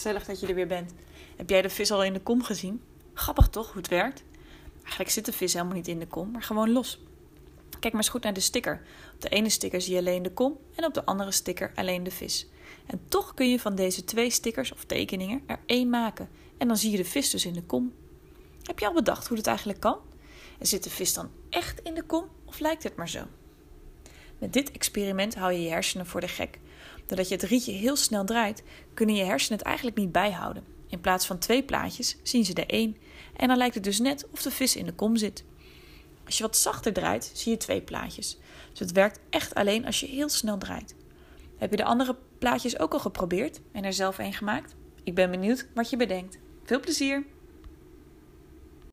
gezellig dat je er weer bent. Heb jij de vis al in de kom gezien? Grappig toch hoe het werkt? Eigenlijk zit de vis helemaal niet in de kom, maar gewoon los. Kijk maar eens goed naar de sticker. Op de ene sticker zie je alleen de kom en op de andere sticker alleen de vis. En toch kun je van deze twee stickers of tekeningen er één maken. En dan zie je de vis dus in de kom. Heb je al bedacht hoe dat eigenlijk kan? En zit de vis dan echt in de kom of lijkt het maar zo? Met dit experiment hou je je hersenen voor de gek. Doordat je het rietje heel snel draait, kunnen je hersenen het eigenlijk niet bijhouden. In plaats van twee plaatjes zien ze er één. En dan lijkt het dus net of de vis in de kom zit. Als je wat zachter draait, zie je twee plaatjes. Dus het werkt echt alleen als je heel snel draait. Heb je de andere plaatjes ook al geprobeerd en er zelf een gemaakt? Ik ben benieuwd wat je bedenkt. Veel plezier!